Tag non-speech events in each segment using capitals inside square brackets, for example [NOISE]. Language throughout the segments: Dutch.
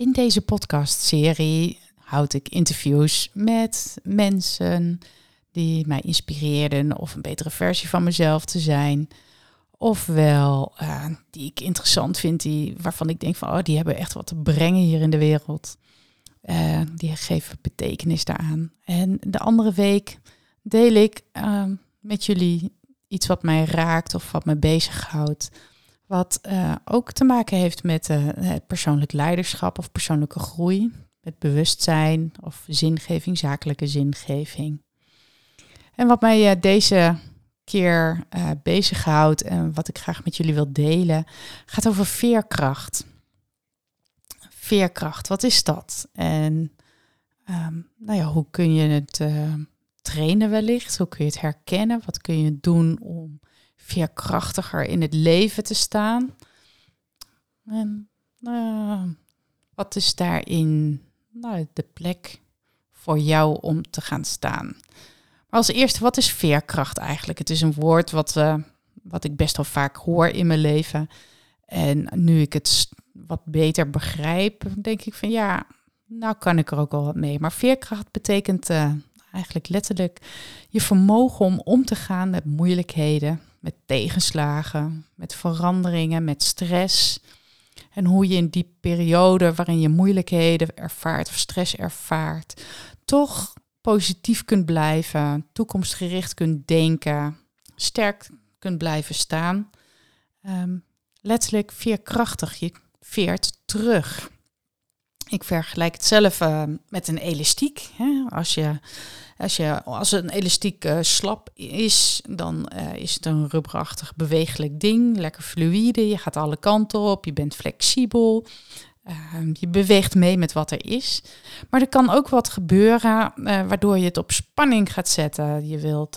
In deze podcastserie houd ik interviews met mensen die mij inspireerden of een betere versie van mezelf te zijn. Ofwel uh, die ik interessant vind, die, waarvan ik denk van oh, die hebben echt wat te brengen hier in de wereld. Uh, die geven betekenis daaraan. En de andere week deel ik uh, met jullie iets wat mij raakt of wat me bezighoudt. Wat uh, ook te maken heeft met uh, persoonlijk leiderschap of persoonlijke groei. Met bewustzijn of zingeving, zakelijke zingeving. En wat mij uh, deze keer bezighoudt en wat ik graag met jullie wil delen, gaat over veerkracht. Veerkracht, wat is dat? En um, nou ja, hoe kun je het trainen wellicht? Hoe kun je het herkennen? Wat kun je doen om veerkrachtiger in het leven te staan? En nou, wat is daarin nou, de plek voor jou om te gaan staan? Maar als eerste, wat is veerkracht eigenlijk? Het is een woord wat, uh, wat ik best wel vaak hoor in mijn leven. En nu ik het wat beter begrijp, denk ik van ja, nou kan ik er ook wel wat mee. Maar veerkracht betekent uh, eigenlijk letterlijk je vermogen om om te gaan met moeilijkheden, met tegenslagen, met veranderingen, met stress. En hoe je in die periode waarin je moeilijkheden ervaart of stress ervaart, toch positief kunt blijven, toekomstgericht kunt denken, sterk kunt blijven staan. Um, letterlijk veerkrachtig, je veert terug. Ik vergelijk het zelf uh, met een elastiek. Hè? Als, je, als, je, als een elastiek uh, slap is, dan uh, is het een rubberachtig bewegelijk ding. Lekker fluïde, je gaat alle kanten op, je bent flexibel. Ehm, je beweegt mee met wat er is. Maar er kan ook wat gebeuren waardoor je het op spanning gaat zetten. Je wilt,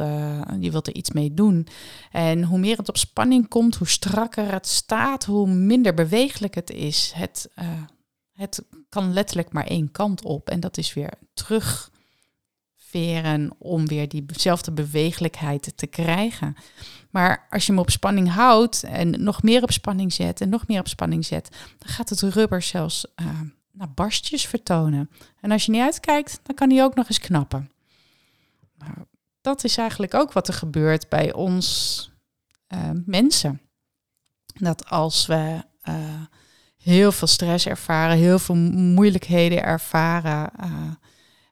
je wilt er iets mee doen. En hoe meer het op spanning komt, hoe strakker het staat, hoe minder bewegelijk het is. Het het kan letterlijk maar één kant op. En dat is weer om weer diezelfde bewegelijkheid te krijgen. Maar als je hem op spanning houdt en nog meer op spanning zet en nog meer op spanning zet, dan gaat het rubber zelfs uh, naar barstjes vertonen. En als je niet uitkijkt, dan kan hij ook nog eens knappen. Dat is eigenlijk ook wat er gebeurt bij ons uh, mensen. Dat als we uh, heel veel stress ervaren, heel veel moeilijkheden ervaren.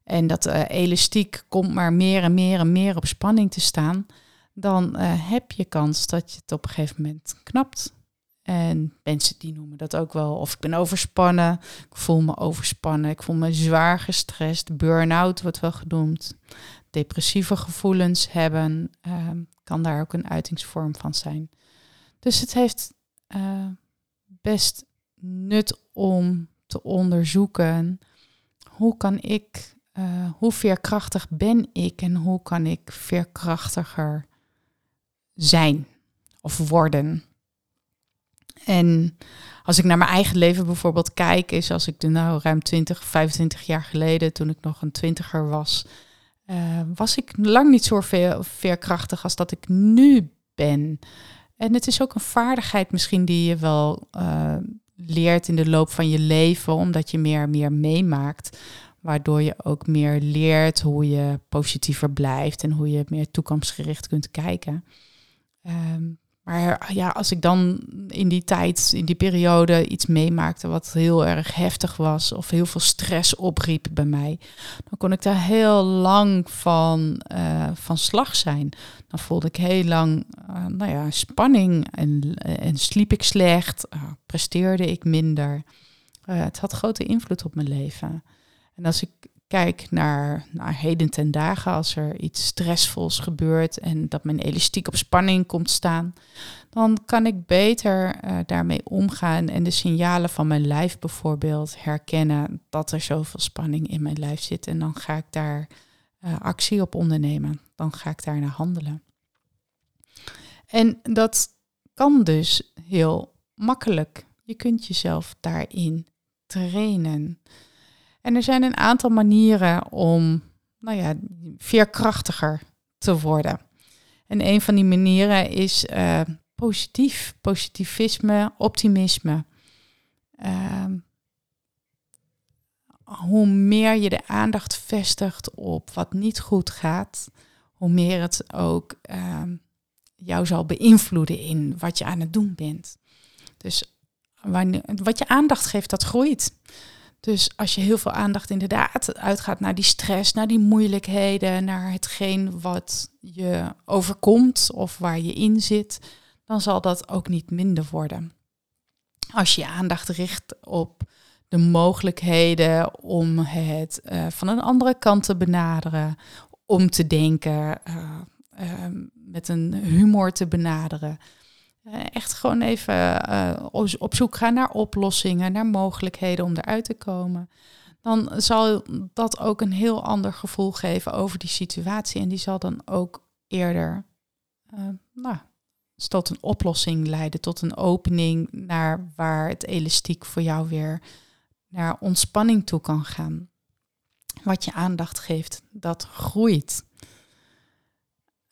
En dat uh, elastiek komt maar meer en meer en meer op spanning te staan, dan uh, heb je kans dat je het op een gegeven moment knapt. En mensen die noemen dat ook wel, of ik ben overspannen, ik voel me overspannen, ik voel me zwaar gestrest, burn-out wordt wel genoemd. Depressieve gevoelens hebben, kan daar ook een uitingsvorm van zijn. Dus het heeft best nut om te onderzoeken hoe kan ik, uh, hoe veerkrachtig ben ik en hoe kan ik veerkrachtiger zijn of worden. En als ik naar mijn eigen leven bijvoorbeeld kijk, is als ik de nou ruim 20, 25 jaar geleden, toen ik nog een twintiger was, uh, was ik lang niet zo veer, veerkrachtig als dat ik nu ben. En het is ook een vaardigheid misschien die je wel uh, leert in de loop van je leven, omdat je meer en meer meemaakt. Waardoor je ook meer leert hoe je positiever blijft en hoe je meer toekomstgericht kunt kijken. Um, maar ja, als ik dan in die tijd, in die periode iets meemaakte wat heel erg heftig was of heel veel stress opriep bij mij, dan kon ik daar heel lang van, uh, van slag zijn. Dan voelde ik heel lang uh, nou ja, spanning en, en sliep ik slecht, uh, presteerde ik minder. het had grote invloed op mijn leven. En als ik kijk naar, naar heden ten dagen als er iets stressvols gebeurt en dat mijn elastiek op spanning komt staan, dan kan ik beter uh, daarmee omgaan en de signalen van mijn lijf bijvoorbeeld herkennen dat er zoveel spanning in mijn lijf zit. En dan ga ik daar uh, actie op ondernemen. Dan ga ik daar naar handelen. En dat kan dus heel makkelijk. Je kunt jezelf daarin trainen. En er zijn een aantal manieren om, nou ja, veerkrachtiger te worden. En een van die manieren is uh, positief, positivisme, optimisme. Uh, hoe meer je de aandacht vestigt op wat niet goed gaat, hoe meer het ook uh, jou zal beïnvloeden in wat je aan het doen bent. Dus wanneer, wat je aandacht geeft, dat groeit. Dus als je heel veel aandacht inderdaad uitgaat naar die stress, naar die moeilijkheden, naar hetgeen wat je overkomt of waar je in zit, dan zal dat ook niet minder worden. Als je je aandacht richt op de mogelijkheden om het uh, van een andere kant te benaderen, om te denken, uh, uh, met een humor te benaderen. Echt gewoon even op zoek gaan naar oplossingen, naar mogelijkheden om eruit te komen. Dan zal dat ook een heel ander gevoel geven over die situatie. En die zal dan ook eerder nou, tot een oplossing leiden, tot een opening naar waar het elastiek voor jou weer naar ontspanning toe kan gaan. Wat je aandacht geeft, dat groeit.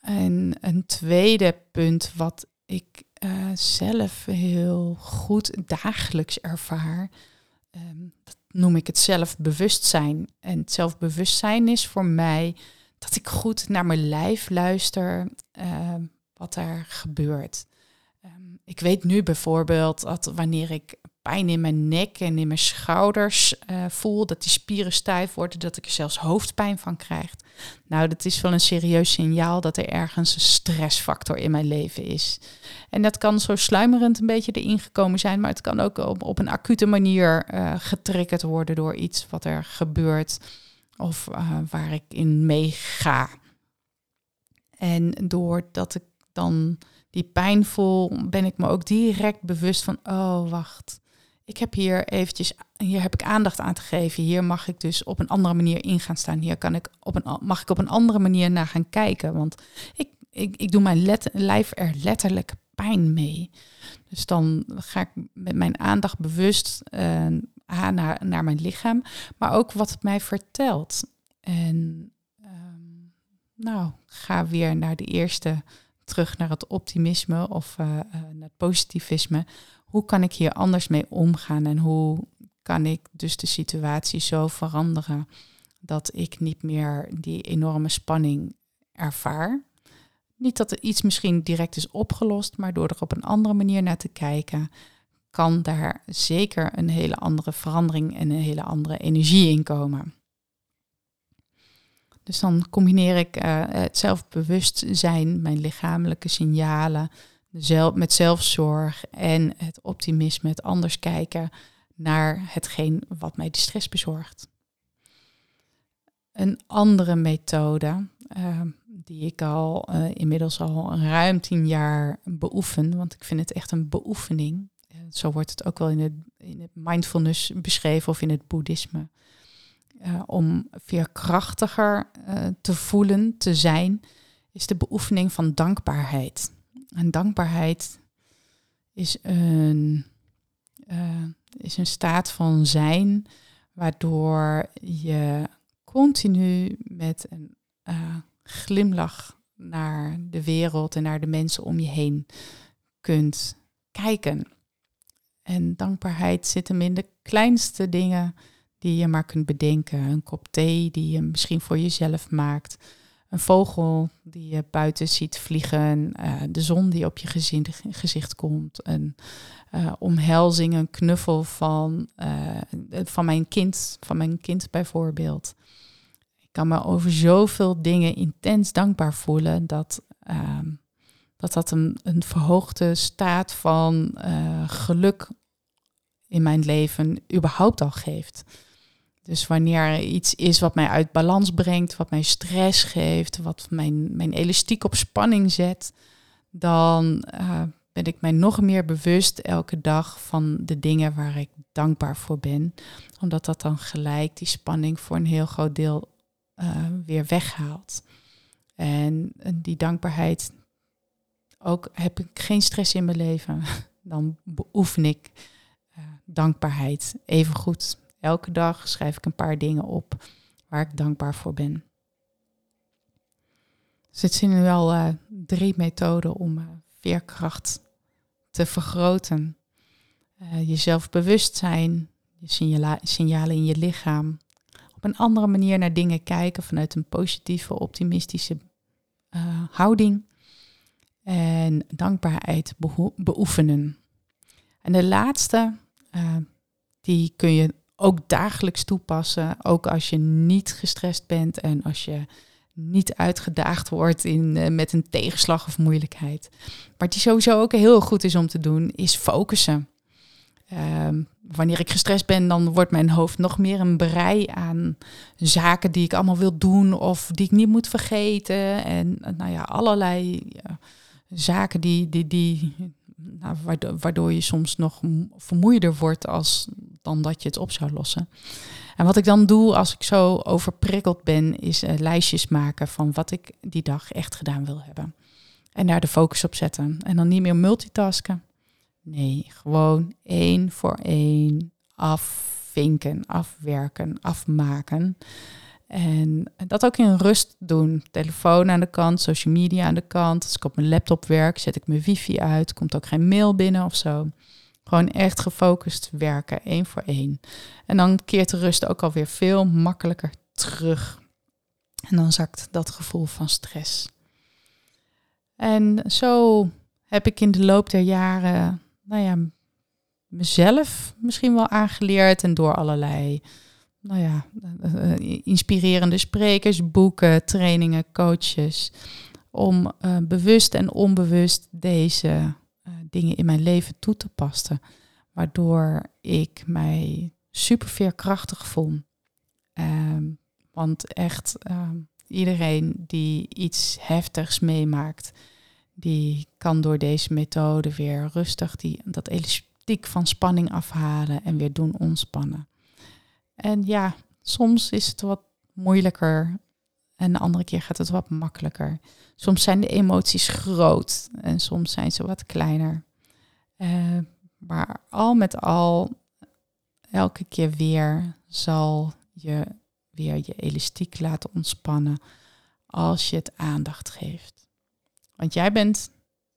En een tweede punt wat ik uh, zelf heel goed dagelijks ervaar, um, dat noem ik het zelfbewustzijn. En het zelfbewustzijn is voor mij dat ik goed naar mijn lijf luister, uh, wat er gebeurt. Um, ik weet nu bijvoorbeeld dat wanneer ik pijn in mijn nek en in mijn schouders uh, voel, dat die spieren stijf worden, dat ik er zelfs hoofdpijn van krijg. Nou, dat is wel een serieus signaal dat er ergens een stressfactor in mijn leven is. En dat kan zo sluimerend een beetje erin gekomen zijn, maar het kan ook op, op een acute manier uh, getriggerd worden door iets wat er gebeurt of uh, waar ik in meega. En doordat ik dan die pijn voel, ben ik me ook direct bewust van, oh wacht, ik heb hier eventjes, hier heb ik aandacht aan te geven. Hier mag ik dus op een andere manier in gaan staan. Hier kan ik op een, mag ik op een andere manier naar gaan kijken. Want ik, ik, ik doe mijn lijf er letterlijk pijn mee. Dus dan ga ik met mijn aandacht bewust uh, naar, naar mijn lichaam, maar ook wat het mij vertelt. En um, nou, ga weer naar de eerste, terug naar het optimisme of uh, uh, naar het positivisme hoe kan ik hier anders mee omgaan en hoe kan ik dus de situatie zo veranderen dat ik niet meer die enorme spanning ervaar. Niet dat er iets misschien direct is opgelost, maar door er op een andere manier naar te kijken, kan daar zeker een hele andere verandering en een hele andere energie in komen. Dus dan combineer ik uh, het zelfbewustzijn, mijn lichamelijke signalen, met zelfzorg en het optimisme, het anders kijken naar hetgeen wat mij de stress bezorgt. Een andere methode, uh, die ik al uh, inmiddels al ruim tien jaar beoefen, want ik vind het echt een beoefening. Zo wordt het ook wel in het, in het mindfulness beschreven of in het boeddhisme. Om veerkrachtiger te voelen, te zijn, is de beoefening van dankbaarheid. En dankbaarheid is een, uh, is een staat van zijn waardoor je continu met een uh, glimlach naar de wereld en naar de mensen om je heen kunt kijken. En dankbaarheid zit hem in de kleinste dingen die je maar kunt bedenken. Een kop thee die je misschien voor jezelf maakt een vogel die je buiten ziet vliegen, uh, de zon die op je gezicht, komt, een uh, omhelzing, een knuffel van, uh, van mijn kind, van mijn kind bijvoorbeeld. Ik kan me over zoveel dingen intens dankbaar voelen dat ehm, dat, dat een, een verhoogde staat van geluk in mijn leven überhaupt al geeft. Dus wanneer er iets is wat mij uit balans brengt, wat mij stress geeft, wat mijn, mijn elastiek op spanning zet, dan uh, ben ik mij nog meer bewust elke dag van de dingen waar ik dankbaar voor ben. Omdat dat dan gelijk die spanning voor een heel groot deel uh, weer weghaalt. En, die dankbaarheid, ook heb ik geen stress in mijn leven, [LAUGHS] dan beoefen ik uh, dankbaarheid even goed. Elke dag schrijf ik een paar dingen op waar ik dankbaar voor ben. Dus het zijn nu wel uh, drie methoden om uh, veerkracht te vergroten. Uh, je zelfbewustzijn, je signala signalen in je lichaam. Op een andere manier naar dingen kijken vanuit een positieve, optimistische houding. En dankbaarheid beoefenen. En de laatste, die kun je ook dagelijks toepassen. Ook als je niet gestrest bent en als je niet uitgedaagd wordt in, uh, met een tegenslag of moeilijkheid. Maar die sowieso ook heel goed is om te doen, is focussen. Um, wanneer ik gestrest ben, dan wordt mijn hoofd nog meer een brei aan zaken die ik allemaal wil doen of die ik niet moet vergeten. En nou ja, allerlei uh, zaken die, die, die, nou, waardoor, waardoor je soms nog vermoeider wordt als dan dat je het op zou lossen. En wat ik dan doe als ik zo overprikkeld ben, is uh, lijstjes maken van wat ik die dag echt gedaan wil hebben. En daar de focus op zetten. En dan niet meer multitasken. Nee, gewoon één voor één afvinken, afwerken, afmaken. En dat ook in rust doen. Telefoon aan de kant, social media aan de kant. Als ik op mijn laptop werk, zet ik mijn wifi uit. Komt ook geen mail binnen of zo. Gewoon echt gefocust werken, één voor één. En dan keert de rust ook alweer veel makkelijker terug. En dan zakt dat gevoel van stress. En zo heb ik in de loop der jaren, nou ja, mezelf misschien wel aangeleerd en door allerlei, nou ja, inspirerende sprekers, boeken, trainingen, coaches, om uh, bewust en onbewust deze dingen in mijn leven toe te passen. Waardoor ik mij super veerkrachtig voel. Um, want echt, um, iedereen die iets heftigs meemaakt, die kan door deze methode weer rustig die, dat elastiek van spanning afhalen en weer doen ontspannen. En ja, soms is het wat moeilijker en de andere keer gaat het wat makkelijker. Soms zijn de emoties groot en soms zijn ze wat kleiner. Uh, maar al met al, elke keer weer zal je weer je elastiek laten ontspannen als je het aandacht geeft. Want jij bent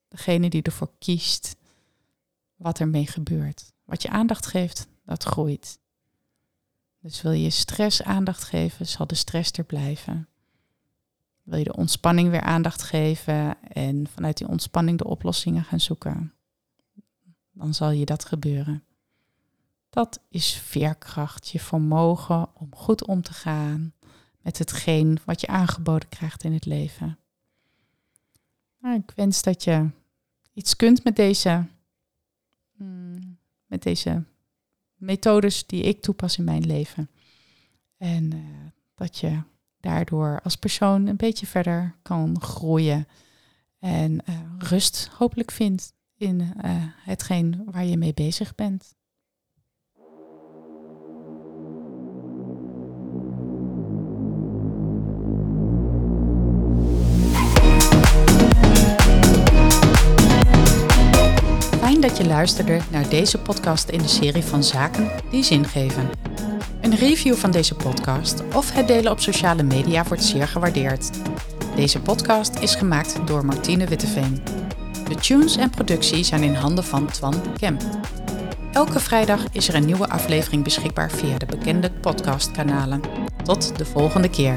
degene die ervoor kiest wat ermee gebeurt. Wat je aandacht geeft, dat groeit. Dus wil je stress aandacht geven, zal de stress er blijven. Wil je de ontspanning weer aandacht geven en vanuit die ontspanning de oplossingen gaan zoeken, dan zal je dat gebeuren. Dat is veerkracht, je vermogen om goed om te gaan met hetgeen wat je aangeboden krijgt in het leven. Nou, ik wens dat je iets kunt met deze, mm, met deze methodes die ik toepas in mijn leven. En uh, dat je daardoor als persoon een beetje verder kan groeien en uh, rust hopelijk vindt in uh, hetgeen waar je mee bezig bent. Fijn dat je luisterde naar deze podcast in de serie van Zaken die zin geven. Een review van deze podcast of het delen op sociale media wordt zeer gewaardeerd. Deze podcast is gemaakt door Martine Witteveen. De tunes en productie zijn in handen van Twan Kemp. Elke vrijdag is er een nieuwe aflevering beschikbaar via de bekende podcastkanalen. Tot de volgende keer.